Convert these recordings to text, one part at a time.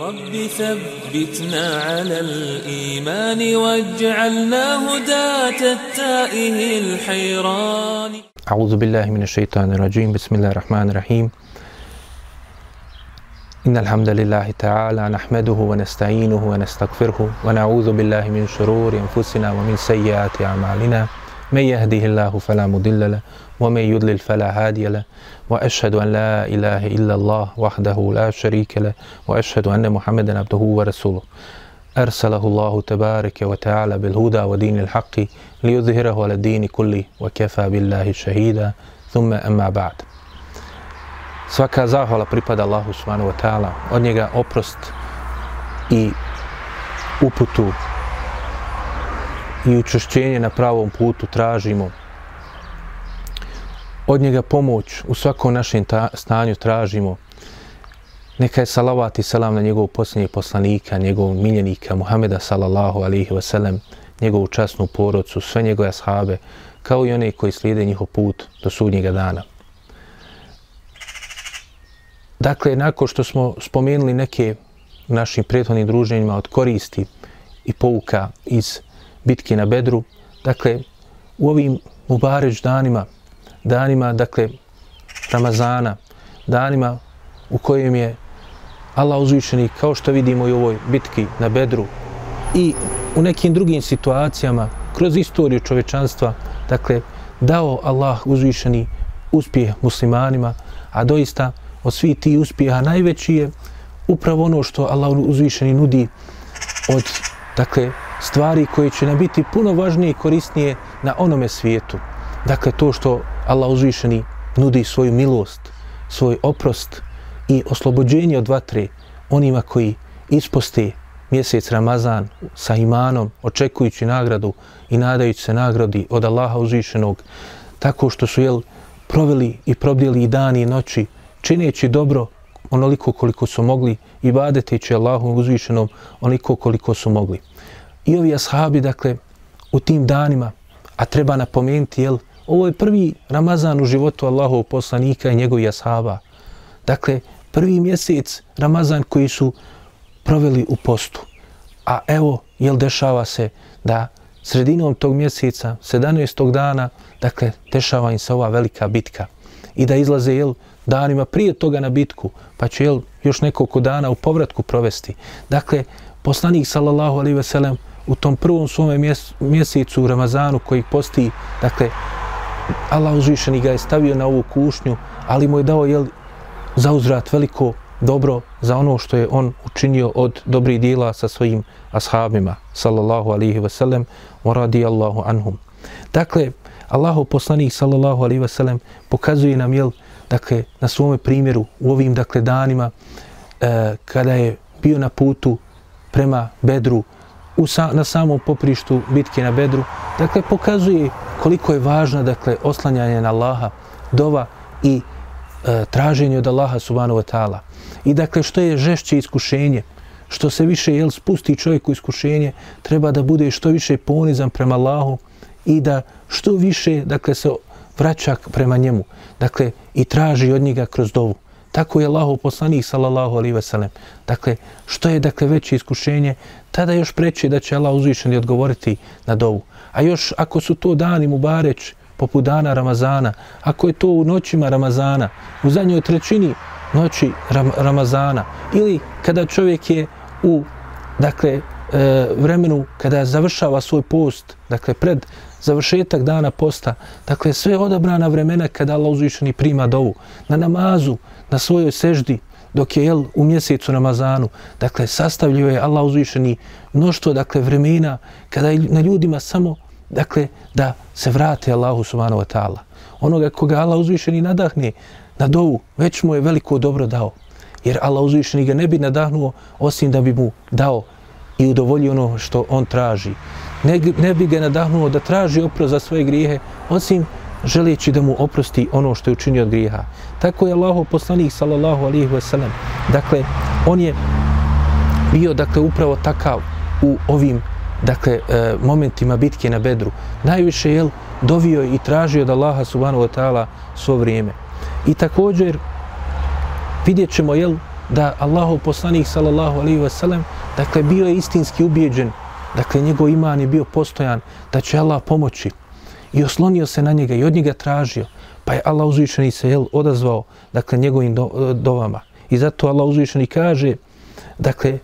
رب ثبتنا على الإيمان واجعلنا هداة التائه الحيران. أعوذ بالله من الشيطان الرجيم. بسم الله الرحمن الرحيم. إن الحمد لله تعالى نحمده ونستعينه ونستغفره ونعوذ بالله من شرور أنفسنا ومن سيئات أعمالنا. من يهده الله فلا مضل له ومن يضلل فلا هادي له. وأشهد أن لا إله إلا الله وحده لا شريك له وأشهد أن محمدا عبده ورسوله. أرسله الله تبارك وتعالى بالهدى ودين الحق ليظهره على الدين كله وكفى بالله شهيدا. ثم أما بعد. Svaka zahvala pripada Allahu subhanahu wa ta'ala. Od njega oprost i uputu i učešćenje na pravom putu tražimo. Od njega pomoć u svakom našem stanju tražimo. Neka je salavat i salam na njegovog posljednjeg poslanika, njegovog miljenika Muhameda sallallahu alaihi wasallam, njegovu časnu porodcu, sve njegove ashabe, kao i one koji slijede njihov put do sudnjega dana. Dakle, nakon što smo spomenuli neke u našim prethodnim druženjima od koristi i pouka iz bitki na Bedru, dakle, u ovim Mubareć danima, danima, dakle, Ramazana, danima u kojim je Allah uzvišeni, kao što vidimo i u ovoj bitki na Bedru, i u nekim drugim situacijama, kroz istoriju čovečanstva, dakle, dao Allah uzvišeni uspjeh muslimanima, a doista od svih tih uspjeha najveći je upravo ono što Allah uzvišeni nudi od dakle, stvari koje će nam biti puno važnije i korisnije na onome svijetu. Dakle, to što Allah uzvišeni nudi svoju milost, svoj oprost i oslobođenje od vatre onima koji isposte mjesec Ramazan sa imanom, očekujući nagradu i nadajući se nagradi od Allaha uzvišenog, tako što su jel, proveli i probdjeli i dani i noći, čineći dobro onoliko koliko su mogli i badeteći Allahu uzvišenom onoliko koliko su mogli. I ovi ashabi, dakle, u tim danima, a treba napomenuti, jel, ovo je prvi Ramazan u životu Allahov poslanika i njegovih ashaba. Dakle, prvi mjesec Ramazan koji su proveli u postu. A evo, jel, dešava se da sredinom tog mjeseca, 17. dana, dakle, dešava im se ova velika bitka. I da izlaze, jel, danima prije toga na bitku, pa će, jel, još nekoliko dana u povratku provesti. Dakle, poslanik, sallallahu alaihi ve sellem, u tom prvom svome mjesecu u Ramazanu koji posti, dakle, Allah uzvišeni ga je stavio na ovu kušnju, ali mu je dao jel, za uzrat veliko dobro za ono što je on učinio od dobrih dijela sa svojim ashabima, sallallahu alihi wasallam, wa radijallahu anhum. Dakle, Allahu poslanik, sallallahu alihi wasallam, pokazuje nam, jel, dakle, na svome primjeru, u ovim, dakle, danima, e, kada je bio na putu prema Bedru, u sa, na samom poprištu bitke na Bedru, dakle, pokazuje koliko je važna, dakle, oslanjanje na Allaha, dova i e, traženje od Allaha subhanahu wa ta'ala. I dakle, što je žešće iskušenje, što se više jel, spusti čovjek u iskušenje, treba da bude što više ponizan prema Allahu i da što više, dakle, se vraća prema njemu. Dakle, i traži od njega kroz dovu. Tako je Allahov poslanik sallallahu alejhi ve sellem. Dakle, što je dakle veće iskušenje, tada još preče da će Allah uzvišeni odgovoriti na dovu. A još ako su to dani mubareč, poput dana Ramazana, ako je to u noćima Ramazana, u zadnjoj trećini noći Ram Ramazana, ili kada čovjek je u dakle, e, vremenu kada završava svoj post, dakle pred završetak dana posta, dakle sve odabrana vremena kada Allah uzvišeni prima dovu, na namazu, na svojoj seždi, dok je jel, u mjesecu Ramazanu, dakle, sastavljio je Allah uzvišeni mnoštvo, dakle, vremena, kada je na ljudima samo, dakle, da se vrate Allahu subhanahu wa ta'ala. Onoga koga Allah uzvišeni nadahne na dovu, već mu je veliko dobro dao. Jer Allah uzvišeni ga ne bi nadahnuo, osim da bi mu dao i udovolji ono što on traži. Ne, ne bi ga nadahnuo da traži oprost za svoje grijehe, osim želeći da mu oprosti ono što je učinio od grijeha. Tako je Allahov poslanik sallallahu alejhi ve sellem. Dakle, on je bio dakle upravo takav u ovim dakle e, momentima bitke na Bedru. Najviše je dovio i tražio od Allaha subhanahu wa ta'ala svo vrijeme. I također vidjet ćemo jel, da Allahov poslanik sallallahu alaihi wasallam dakle bio je istinski ubijeđen. Dakle njegov iman je bio postojan da će Allah pomoći. I oslonio se na njega i od njega tražio. Pa je Allah uzvišeni se jel, odazvao dakle njegovim do, e, dovama. I zato Allah uzvišeni kaže dakle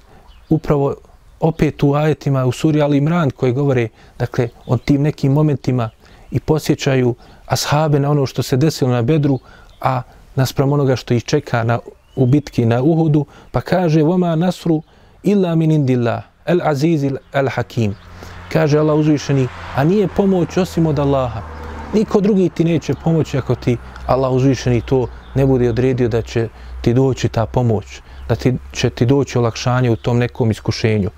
upravo opet u ajetima u suri Ali Imran koji govore dakle o tim nekim momentima i posjećaju ashabe na ono što se desilo na Bedru a naspram onoga što ih čeka na, u bitki na Uhudu pa kaže voma nasru illa min indillah el aziz el hakim kaže Allah uzvišeni a nije pomoć osim od Allaha niko drugi ti neće pomoći ako ti Allah uzvišeni to ne bude odredio da će ti doći ta pomoć da ti će ti doći olakšanje u tom nekom iskušenju.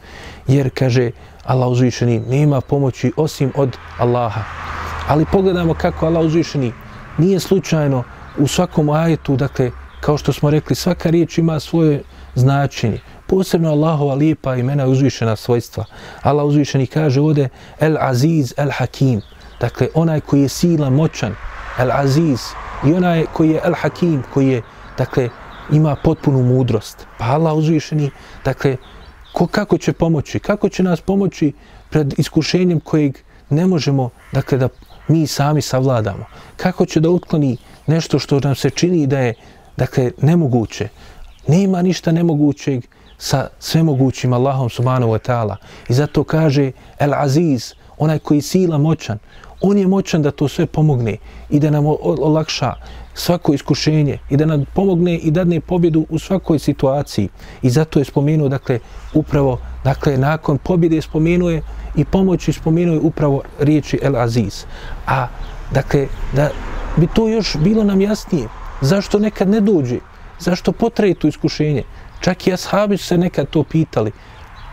Jer, kaže Allah uzvišeni, nema pomoći osim od Allaha. Ali pogledamo kako Allah uzvišeni nije slučajno u svakom ajetu, dakle, kao što smo rekli, svaka riječ ima svoje značenje. Posebno Allahova lijepa imena uzvišena svojstva. Allah uzvišeni kaže ovdje El Aziz, El Hakim. Dakle, onaj koji je sila, moćan, El Aziz. I onaj koji je El Hakim, koji je, dakle, ima potpunu mudrost. Pa Allah uzvišeni, dakle, ko, kako će pomoći? Kako će nas pomoći pred iskušenjem kojeg ne možemo, dakle, da mi sami savladamo? Kako će da otkloni nešto što nam se čini da je, dakle, nemoguće? Nema ništa nemogućeg sa svemogućim Allahom subhanahu wa ta'ala. I zato kaže El Aziz, onaj koji sila moćan, on je moćan da to sve pomogne i da nam olakša svako iskušenje i da nam pomogne i dadne pobjedu u svakoj situaciji. I zato je spomenuo, dakle, upravo, dakle, nakon pobjede spomenuje i pomoći spomenuje upravo riječi El Aziz. A, dakle, da bi to još bilo nam jasnije, zašto nekad ne dođe, zašto potraje to iskušenje. Čak i ashabi su se nekad to pitali.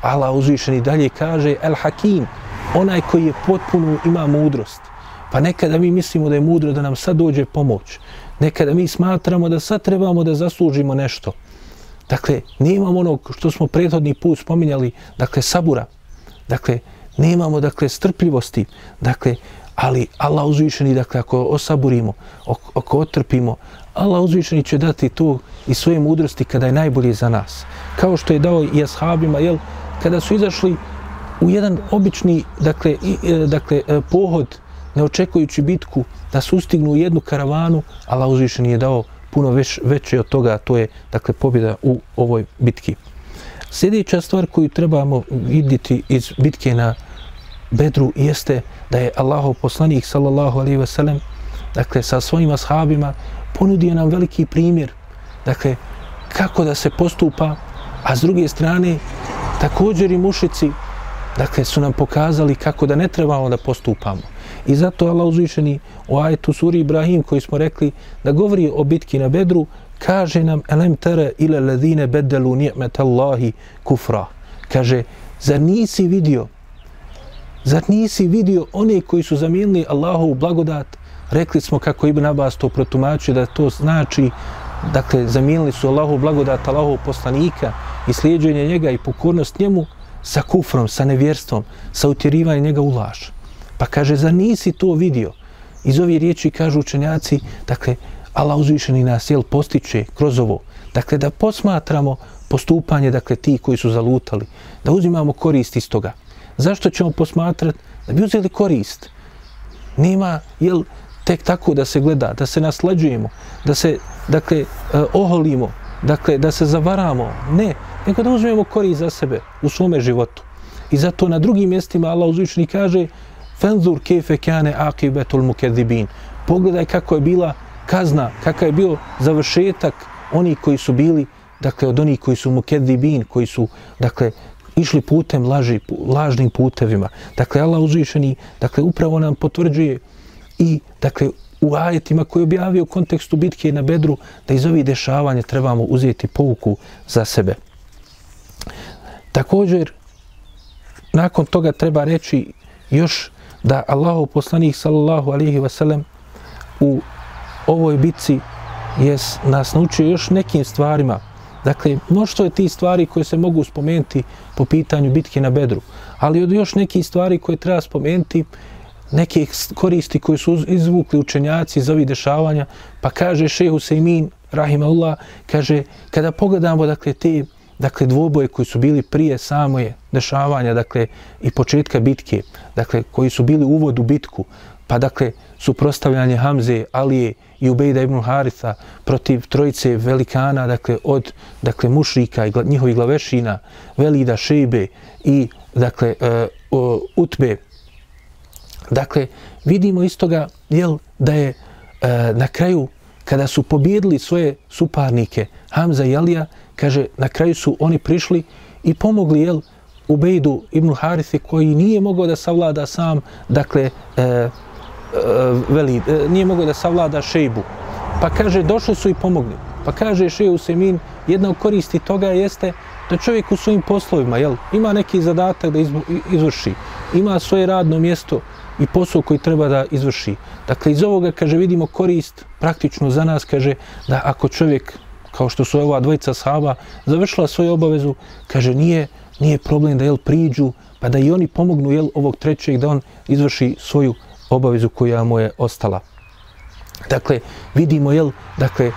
Allah uzvišeni dalje kaže El Hakim, onaj koji je potpuno ima mudrost. Pa nekada mi mislimo da je mudro da nam sad dođe pomoć. Nekada mi smatramo da sad trebamo da zaslužimo nešto. Dakle, nemamo ono što smo prethodni put spominjali, dakle, sabura. Dakle, nemamo, dakle, strpljivosti. Dakle, ali Allah uzvišeni, dakle, ako osaburimo, ako otrpimo, Allah uzvišeni će dati to i svoje mudrosti kada je najbolje za nas. Kao što je dao i ashabima, jel, kada su izašli u jedan obični, dakle, i, e, dakle, e, pohod, ne očekujući bitku, da sustignu u jednu karavanu, Allah uzvišeni je dao puno već, veće od toga, to je dakle pobjeda u ovoj bitki. Sljedeća stvar koju trebamo vidjeti iz bitke na Bedru jeste da je Allahov poslanik sallallahu alaihi ve sellem dakle sa svojim ashabima ponudio nam veliki primjer dakle kako da se postupa a s druge strane također i mušici dakle su nam pokazali kako da ne trebamo da postupamo I zato Allah uzvišeni u ajetu suri Ibrahim koji smo rekli da govori o bitki na Bedru, kaže nam elem tere ile ladine bedelu ni'met Allahi kufra. Kaže, zar nisi vidio, zar nisi vidio one koji su zamijenili Allahovu blagodat, rekli smo kako Ibn Abbas to protumačio da to znači, dakle, zamijenili su Allahu blagodat Allahu poslanika i slijedženje njega i pokornost njemu sa kufrom, sa nevjerstvom, sa utjerivanjem njega u laž. Pa kaže, za nisi to vidio? Iz ove riječi kažu učenjaci, dakle, Allah uzvišeni nas jel, postiče kroz ovo. Dakle, da posmatramo postupanje, dakle, ti koji su zalutali, da uzimamo korist iz toga. Zašto ćemo posmatrati? Da bi uzeli korist. Nema, jel, tek tako da se gleda, da se naslađujemo, da se, dakle, e, oholimo, dakle, da se zavaramo. Ne, nego da uzmemo korist za sebe u svome životu. I zato na drugim mjestima Allah uzvišni kaže, Fenzur kefe kane akibetul mukedibin. Pogledaj kako je bila kazna, kakav je bio završetak oni koji su bili, dakle, od onih koji su mukedibin, koji su, dakle, išli putem laži, lažnim putevima. Dakle, Allah uzvišeni, dakle, upravo nam potvrđuje i, dakle, u ajetima koji objavio u kontekstu bitke na Bedru, da iz ovih dešavanja trebamo uzeti pouku za sebe. Također, nakon toga treba reći još da Allahu poslanik sallallahu alihi ve sellem u ovoj bitci je nas naučio još nekim stvarima. Dakle, mnoštvo je ti stvari koje se mogu spomenuti po pitanju bitke na Bedru, ali od još nekih stvari koje treba spomenuti, neke koristi koje su izvukli učenjaci iz ovih dešavanja, pa kaže šehu Sejmin, rahimahullah, kaže, kada pogledamo, dakle, te dakle, dvoboje koji su bili prije samoje dešavanja, dakle, i početka bitke, dakle, koji su bili uvod u bitku, pa, dakle, suprostavljanje Hamze, Alije i Ubejda ibn Haritha protiv trojice velikana, dakle, od, dakle, mušrika i njihovih glavešina, Velida, Šejbe i, dakle, uh, Utbe. Dakle, vidimo iz toga, jel, da je e, na kraju, kada su pobjedili svoje suparnike, Hamza i Alija, kaže, na kraju su oni prišli i pomogli, jel, Ubejdu ibn Harithi koji nije mogao da savlada sam, dakle, e, e, veli, e, nije mogao da savlada šejbu. Pa kaže, došli su i pomogli. Pa kaže šeju Semin, jedna od koristi toga jeste da čovjek u svojim poslovima, jel, ima neki zadatak da izvrši, ima svoje radno mjesto i posao koji treba da izvrši. Dakle, iz ovoga, kaže, vidimo korist praktično za nas, kaže, da ako čovjek kao što su ova dvojica sahaba, završila svoju obavezu, kaže, nije, nije problem da jel priđu, pa da i oni pomognu jel ovog trećeg, da on izvrši svoju obavezu koja mu je ostala. Dakle, vidimo jel, dakle,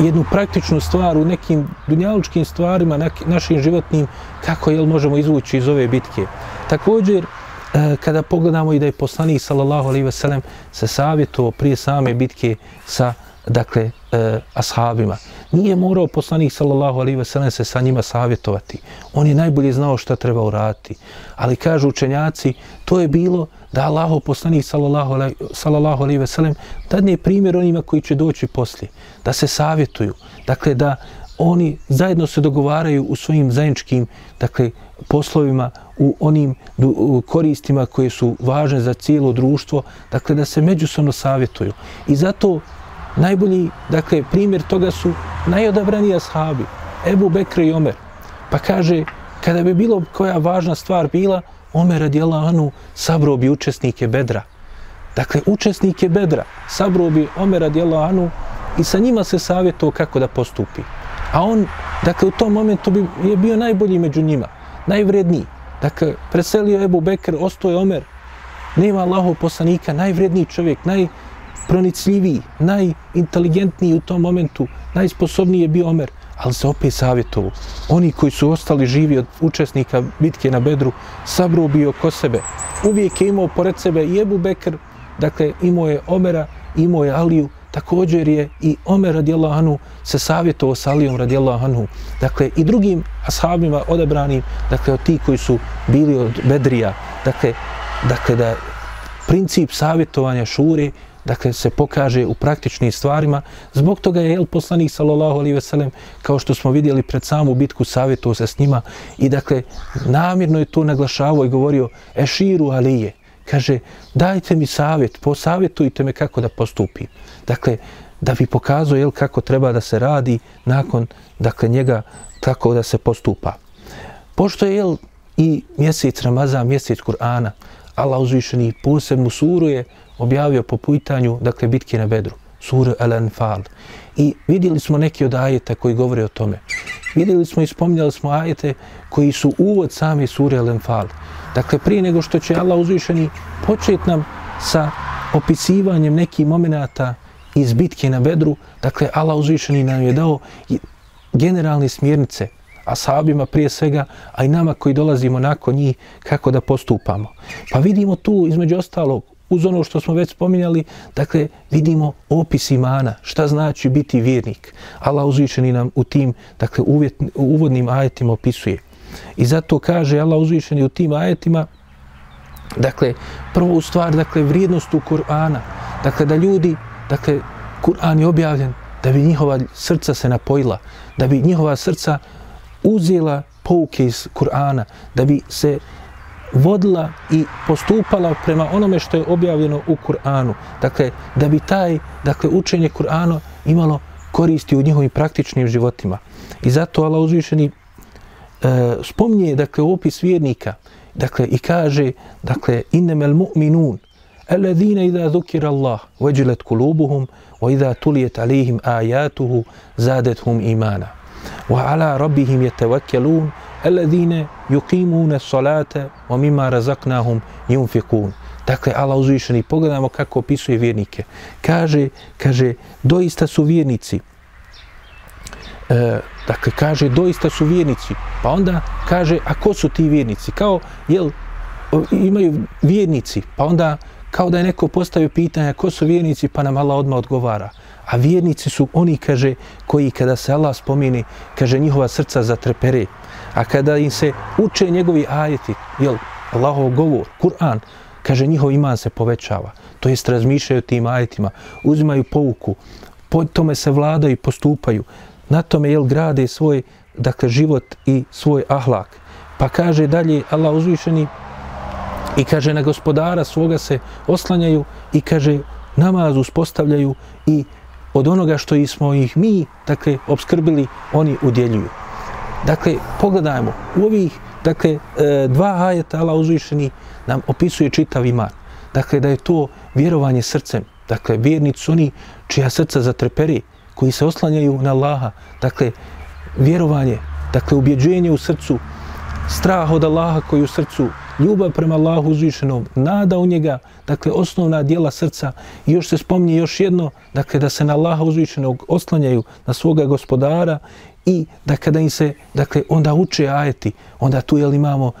jednu praktičnu stvar u nekim dunjalučkim stvarima, našim životnim, kako jel možemo izvući iz ove bitke. Također, E, kada pogledamo i da je poslanik sallallahu alejhi ve sellem se savjetovao prije same bitke sa dakle e, ashabima nije morao poslanik sallallahu alejhi ve sellem se sa njima savjetovati. On je najbolje znao šta treba uraditi. Ali kažu učenjaci, to je bilo da Allahu poslanik sallallahu alejhi ve sellem dadne primjer onima koji će doći poslije, da se savjetuju. Dakle da oni zajedno se dogovaraju u svojim zajedničkim dakle poslovima u onim koristima koje su važne za cijelo društvo, dakle da se međusobno savjetuju. I zato najbolji, dakle, primjer toga su najodabraniji ashabi, Ebu Bekr i Omer. Pa kaže, kada bi bilo koja važna stvar bila, Omer radijela Anu sabro bi učesnike Bedra. Dakle, učesnike Bedra sabro bi Omer radijela Anu i sa njima se savjetuo kako da postupi. A on, dakle, u tom momentu bi, je bio najbolji među njima, najvredniji. Dakle, preselio Ebu Bekr, ostoje Omer, nema Allahov poslanika, najvredniji čovjek, najpronicljiviji, najinteligentniji u tom momentu, najsposobniji je bio Omer, ali se opet savjetovu. Oni koji su ostali živi od učesnika bitke na Bedru, sabro bio ko sebe. Uvijek je imao pored sebe i Ebu Bekr, dakle imao je Omera, imao je Aliju, također je i Omer radijallahu anhu se savjetovao sa Alijom radijallahu anhu. Dakle, i drugim ashabima odabranim, dakle, od ti koji su bili od Bedrija, dakle, dakle da princip savjetovanja šure dakle se pokaže u praktičnim stvarima. Zbog toga je el poslanik sallallahu alejhi ve sellem kao što smo vidjeli pred samu bitku savjetovao se s njima i dakle namjerno je to naglašavao i govorio eširu alije. Kaže dajte mi savjet, posavjetujte me kako da postupim. Dakle da bi pokazao jel kako treba da se radi nakon dakle njega kako da se postupa. Pošto je jel i mjesec Ramazan, mjesec Kur'ana, Allah uzvišeni posebnu suru je objavio po pitanju, dakle, bitke na Bedru, sura Al-Anfal. I vidjeli smo neki od ajeta koji govore o tome. Vidjeli smo i spominjali smo ajete koji su uvod same sure Al-Anfal. Dakle, prije nego što će Allah uzvišeni početi nam sa opisivanjem nekih momenata iz bitke na Bedru, dakle, Allah uzvišeni nam je dao generalne smjernice ashabima prije svega, a i nama koji dolazimo nakon njih, kako da postupamo. Pa vidimo tu, između ostalog, uz ono što smo već spominjali, dakle, vidimo opis imana, šta znači biti vjernik. Allah uzvišeni nam u tim, dakle, uvjet, uvodnim ajetima opisuje. I zato kaže Allah uzvišeni u tim ajetima, dakle, prvo u stvar, dakle, vrijednost u Kur'ana, dakle, da ljudi, dakle, Kur'an je objavljen da bi njihova srca se napojila, da bi njihova srca uzela pouke iz Kur'ana, da bi se vodila i postupala prema onome što je objavljeno u Kur'anu. Dakle, da bi taj dakle, učenje Kur'ana imalo koristi u njihovim praktičnim životima. I zato Allah uzvišeni e, dakle, opis vjernika dakle, i kaže dakle, innamal mu'minun alladhina idha dhukira Allah wajilat kulubuhum wa idha tuliyat alayhim ayatuhu zadatuhum imana wa ala rabbihim yatawakkalun alladhina yuqimuna as-salata wa mimma razaqnahum yunfiqun. Dakle, Allah uzvišeni, pogledamo kako opisuje vjernike. Kaže, kaže, doista su vjernici e, dakle, kaže, doista su vjernici. Pa onda kaže, a ko su ti vjernici? Kao, jel, imaju vjernici, pa onda kao da je neko postavio pitanje ko su vjernici, pa nam Allah odmah odgovara. A vjernici su oni, kaže, koji kada se Allah spomini, kaže, njihova srca zatrepere. A kada im se uče njegovi ajeti, jel, Allahov govor, Kur'an, kaže, njihov iman se povećava. To jest, razmišljaju tim ajetima, uzimaju pouku, po tome se vladaju i postupaju. Na tome, jel, grade svoj, dakle, život i svoj ahlak. Pa kaže dalje, Allah uzvišeni, i kaže, na gospodara svoga se oslanjaju i kaže, namaz uspostavljaju i od onoga što smo ih mi, dakle, obskrbili, oni udjeljuju. Dakle, pogledajmo, u ovih, dakle, e, dva ajeta Allah uzvišeni nam opisuje čitav iman. Dakle, da je to vjerovanje srcem. Dakle, vjernici oni čija srca zatreperi, koji se oslanjaju na Allaha. Dakle, vjerovanje, dakle, ubjeđenje u srcu, strah od Allaha koji u srcu, ljubav prema Allahu uzvišenom, nada u njega, dakle osnovna dijela srca i još se spomni još jedno, dakle da se na Allaha uzvišenog oslanjaju na svoga gospodara i da kada im se, dakle onda uče ajeti, onda tu jel imamo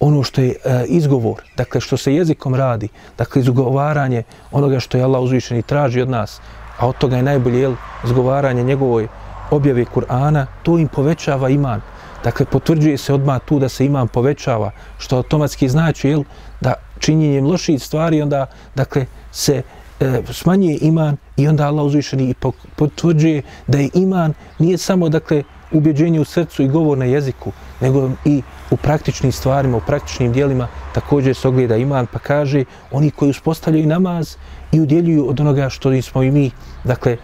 ono što je e, izgovor, dakle što se jezikom radi, dakle izgovaranje onoga što je Allah uzvišeni traži od nas, a od toga je najbolje jel, zgovaranje njegovoj objave Kur'ana, to im povećava iman, Dakle, potvrđuje se odmah tu da se iman povećava, što automatski znači jel, da činjenjem loših stvari onda dakle, se e, smanjuje iman i onda Allah uzvišeni i potvrđuje da je iman nije samo dakle, ubjeđenje u srcu i govor na jeziku, nego i u praktičnim stvarima, u praktičnim dijelima također se ogleda iman, pa kaže oni koji uspostavljaju namaz i udjeljuju od onoga što smo i mi, dakle, e,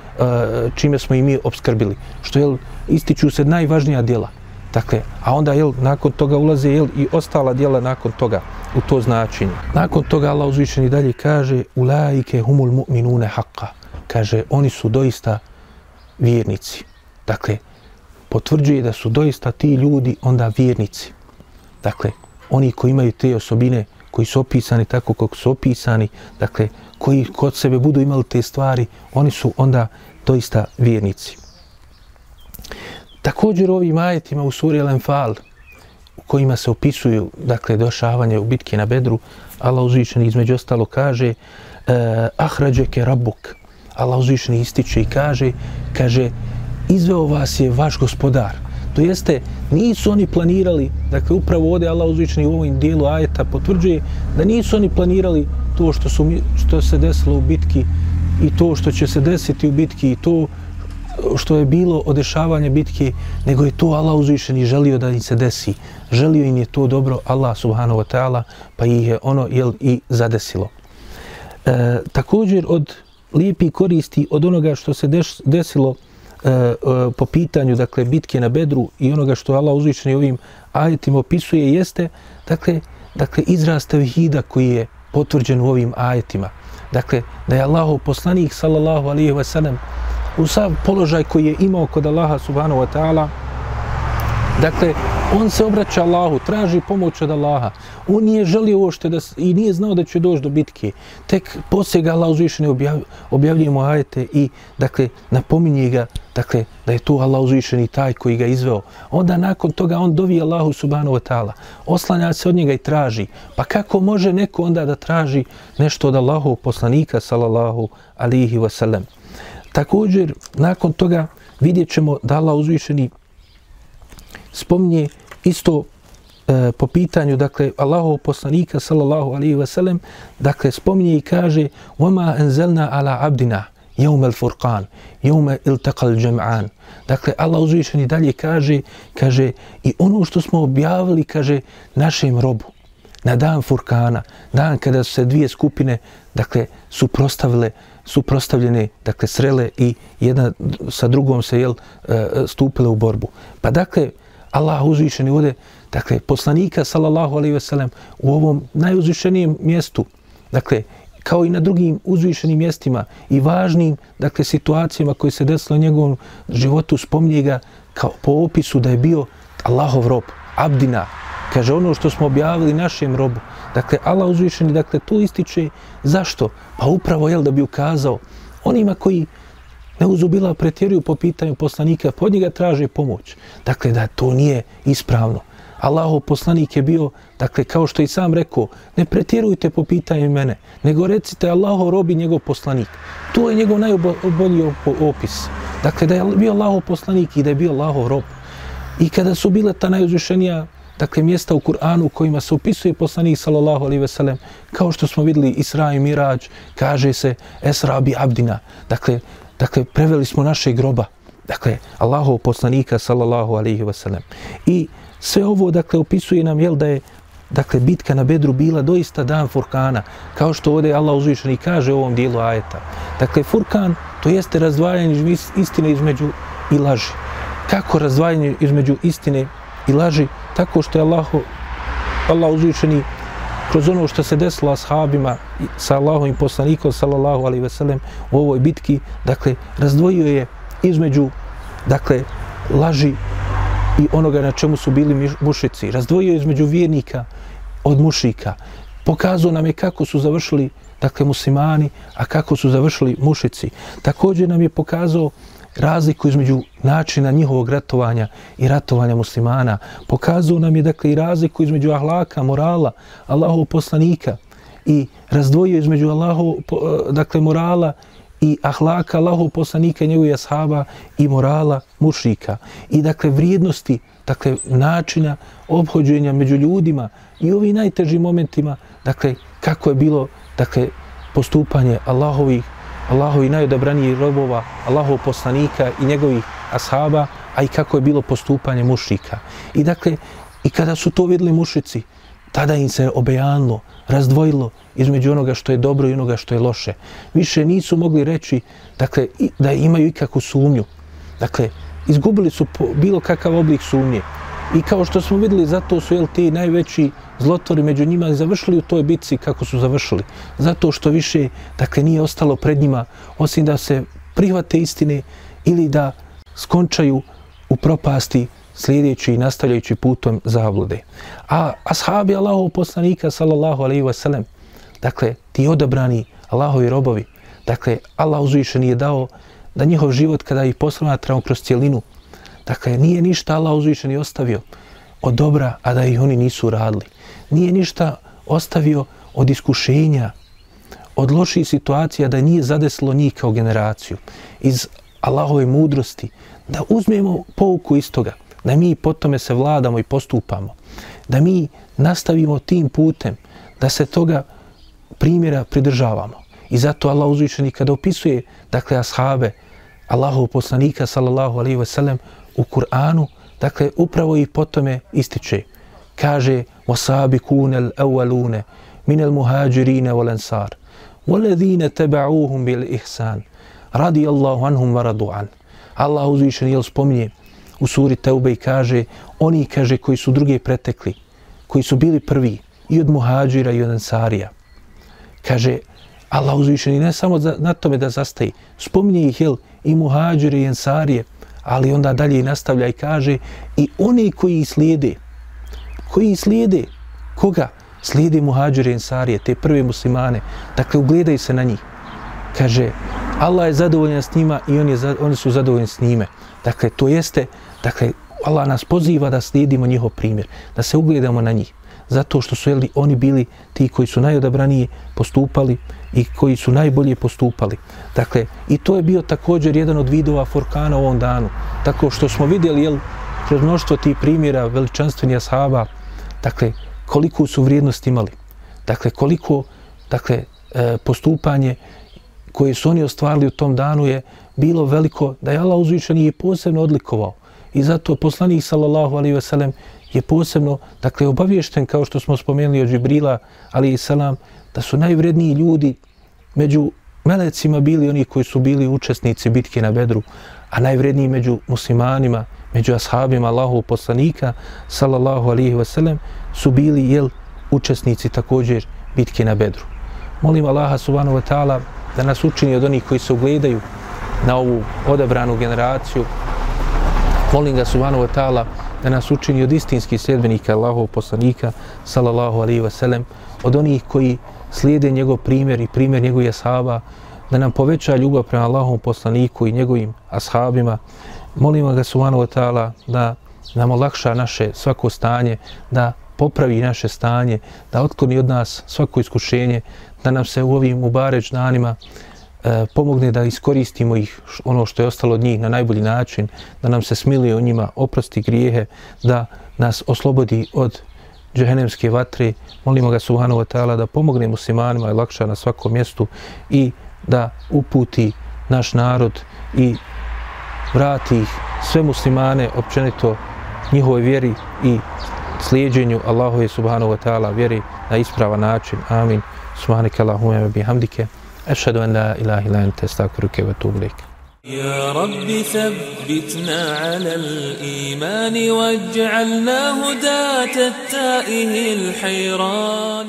čime smo i mi obskrbili. Što je, ističu se najvažnija djela. Dakle, a onda jel, nakon toga ulaze jel, i ostala dijela nakon toga u to značenje. Nakon toga Allah uzvišeni dalje kaže Ulaike humul mu'minune haqqa. Kaže, oni su doista vjernici. Dakle, potvrđuje da su doista ti ljudi onda vjernici. Dakle, oni koji imaju te osobine koji su opisani tako kako su opisani, dakle, koji kod sebe budu imali te stvari, oni su onda doista vjernici. Također ovim ajetima u suri Al-Anfal, u kojima se opisuju, dakle, došavanje u bitke na Bedru, Allah uzvišeni između ostalo kaže eh, Ahrađeke rabuk. Allah uzvišeni ističe i kaže, kaže, izveo vas je vaš gospodar. To jeste, nisu oni planirali, dakle, upravo ovdje Allah uzvični u ovom dijelu ajeta potvrđuje da nisu oni planirali to što, su, što se desilo u bitki i to što će se desiti u bitki i to što je bilo odešavanje bitke, nego je to Allah uzvišeni želio da im se desi. Želio im je to dobro Allah subhanahu wa ta'ala, pa ih je ono jel, i zadesilo. E, također od lijepi koristi od onoga što se deš, desilo E, e, po pitanju dakle bitke na Bedru i onoga što Allah uzvišen ovim ajetima opisuje jeste dakle, dakle izraz tevhida koji je potvrđen u ovim ajetima. Dakle, da je Allahov poslanik sallallahu alaihi wa sallam u sav položaj koji je imao kod Allaha subhanahu wa ta'ala. Dakle, on se obraća Allahu, traži pomoć od Allaha. On nije želio ošte da, i nije znao da će doći do bitke. Tek poslije ga Allah uzvišeni objav, objavljuje mu ajete i, dakle, napominje ga, dakle, da je tu Allah uzvišeni taj koji ga izveo. Onda nakon toga on dovi Allahu subhanahu wa ta'ala. Oslanja se od njega i traži. Pa kako može neko onda da traži nešto od Allahu poslanika, sallallahu alihi wasallam? Također, nakon toga vidjet ćemo da Allah uzvišeni spominje isto e, po pitanju, dakle, Allahov poslanika, sallallahu alaihi wa sallam, dakle, spominje i kaže وَمَا أَنْزَلْنَا عَلَى عَبْدِنَا يَوْمَ الْفُرْقَانِ يَوْمَ إِلْتَقَ الْجَمْعَانِ Dakle, Allah uzvišeni dalje kaže, kaže, i ono što smo objavili, kaže, našem robu, na dan Furkana, dan kada su se dvije skupine, dakle, suprostavile, suprostavljene, dakle, srele i jedna sa drugom se, jel, e, stupile u borbu. Pa dakle, Allah uzvišeni ovdje, dakle, poslanika, sallallahu alaihi ve sellem, u ovom najuzvišenijem mjestu, dakle, kao i na drugim uzvišenim mjestima i važnim, dakle, situacijama koje se desilo u njegovom životu, spominje ga kao po opisu da je bio Allahov rob, abdina, kaže ono što smo objavili našem robu. Dakle, Allah uzvišeni, dakle, to ističe zašto? Pa upravo, jel, da bi ukazao onima koji ne uzubila pretjeruju po pitanju poslanika, pod njega traže pomoć. Dakle, da to nije ispravno. Allahov poslanik je bio, dakle, kao što i sam rekao, ne pretjerujte po pitanju mene, nego recite Allahov robi njegov poslanik. To je njegov najbolji opis. Dakle, da je bio Allahov poslanik i da je bio Allahov rob. I kada su bile ta najuzvišenija dakle, mjesta u Kur'anu u kojima se opisuje poslanik sallallahu alejhi ve sellem kao što smo vidjeli Isra i Mirađ, kaže se Esra bi Abdina. Dakle, dakle, preveli smo naše groba. Dakle, Allahov poslanika sallallahu alaihi veselem. I sve ovo, dakle, opisuje nam, jel, da je Dakle, bitka na Bedru bila doista dan Furkana, kao što ovdje Allah uzvišeni kaže u ovom dijelu ajeta. Dakle, Furkan, to jeste razdvajanje istine između i laži. Kako razdvajanje između istine i laži? Tako što je Allah, Allah uzvišeni kroz ono što se desilo ashabima sa Allahom i poslanikom, sallallahu alaihi ve sellem, u ovoj bitki, dakle, razdvojio je između, dakle, laži i onoga na čemu su bili mušici. Razdvojio je između vjernika od mušika. Pokazao nam je kako su završili dakle muslimani, a kako su završili mušici. Također nam je pokazao razliku između načina njihovog ratovanja i ratovanja muslimana. Pokazuju nam je dakle i razliku između ahlaka, morala, Allahov poslanika i razdvojio između Allahov eh, dakle morala i ahlaka Allahov poslanika i njegovih ashaba i morala mušrika. I dakle vrijednosti, dakle načina obhođenja među ljudima i ovim najtežim momentima, dakle kako je bilo dakle postupanje Allahovih Allahovi najodabranijih robova, Allahov poslanika i njegovih ashaba, a i kako je bilo postupanje mušrika. I dakle, i kada su to vidjeli mušici, tada im se obejanilo, razdvojilo između onoga što je dobro i onoga što je loše. Više nisu mogli reći dakle, da imaju ikakvu sumnju. Dakle, izgubili su bilo kakav oblik sumnje. I kao što smo videli, zato su jel, ti najveći zlotvori među njima završili u toj bitci kako su završili. Zato što više dakle, nije ostalo pred njima, osim da se prihvate istine ili da skončaju u propasti slijedeći i nastavljajući putom zablude. A ashabi Allahov poslanika, sallallahu alaihi wa sallam, dakle, ti odabrani Allahovi robovi, dakle, Allah uzvišen je dao da njihov život kada ih posmatramo kroz cijelinu, dakle, nije ništa Allah uzvišen ostavio od dobra, a da ih oni nisu radili. Nije ništa ostavio od iskušenja, od loših situacija da nije zadeslo njih kao generaciju. Iz Allahove mudrosti, da uzmemo pouku iz toga da mi po tome se vladamo i postupamo, da mi nastavimo tim putem, da se toga primjera pridržavamo. I zato Allah uzvišeni kada opisuje, dakle, ashabe, Allahov poslanika, sallallahu alaihi wasallam, u Kur'anu, dakle, upravo i po tome ističe. Kaže, وَسَابِكُونَ الْأَوَّلُونَ مِنَ الْمُهَاجِرِينَ وَلَنْسَارِ وَلَذِينَ تَبَعُوهُمْ بِالْإِحْسَانِ رَدِيَ اللَّهُ عَنْهُمْ وَرَدُوا عَنْ Allah uzvišeni, jel spominje, u suri Teube i kaže, oni kaže koji su druge pretekli, koji su bili prvi i od muhađira i od ansarija. Kaže, Allah uzvišeni ne samo za, na tome da zastaje, spominje ih jel, i muhađire i ansarije, ali onda dalje nastavlja i kaže i oni koji slijede, koji slijede, koga? Slijede muhađire i te prve muslimane, dakle ugledaju se na njih. Kaže, Allah je zadovoljan s njima i on je, oni su zadovoljni s njime. Dakle, to jeste Dakle, Allah nas poziva da slijedimo njihov primjer, da se ugledamo na njih. Zato što su jeli, oni bili ti koji su najodabranije postupali i koji su najbolje postupali. Dakle, i to je bio također jedan od vidova Forkana u ovom danu. Tako što smo vidjeli, jel, kroz mnoštvo tih primjera veličanstveni ashaba, dakle, koliko su vrijednost imali. Dakle, koliko, dakle, e, postupanje koje su oni ostvarili u tom danu je bilo veliko da je Allah uzvišen i posebno odlikovao. I zato poslanik sallallahu alaihi ve sellem je posebno dakle obaviješten kao što smo spomenuli od Džibrila ali i salam, da su najvredniji ljudi među melecima bili oni koji su bili učesnici bitke na Bedru, a najvredniji među muslimanima, među ashabima Allahov poslanika sallallahu alaihi ve sellem su bili jel učesnici također bitke na Bedru. Molim Allaha subhanahu wa ta'ala da nas učini od onih koji se ugledaju na ovu odabranu generaciju Molim ga subhanahu wa ta'ala da nas učini od istinskih sljedbenika Allahov poslanika sallallahu alaihi wa sallam, od onih koji slijede njegov primjer i primjer njegovih ashaba, da nam poveća ljubav prema Allahovom poslaniku i njegovim ashabima. Molimo ga subhanahu wa ta'ala da nam olakša naše svako stanje, da popravi naše stanje, da otkloni od nas svako iskušenje, da nam se u ovim ubareć danima E, pomogne da iskoristimo ih ono što je ostalo od njih na najbolji način, da nam se smiluje o njima, oprosti grijehe, da nas oslobodi od džehennemske vatre. Molimo ga subhanahu wa ta'ala da pomogne muslimanima i lakša na svakom mjestu i da uputi naš narod i vrati ih sve muslimane općenito njihovoj vjeri i slijedjenju Allahove subhanahu wa ta'ala vjeri na ispravan način. Amin. Subhanike Allahumma wa bihamdike. أشهد أن لا إله إلا أنت أستغفرك وأتوب إليك. يا رب ثبتنا على الإيمان واجعلنا هداة التائه الحيران.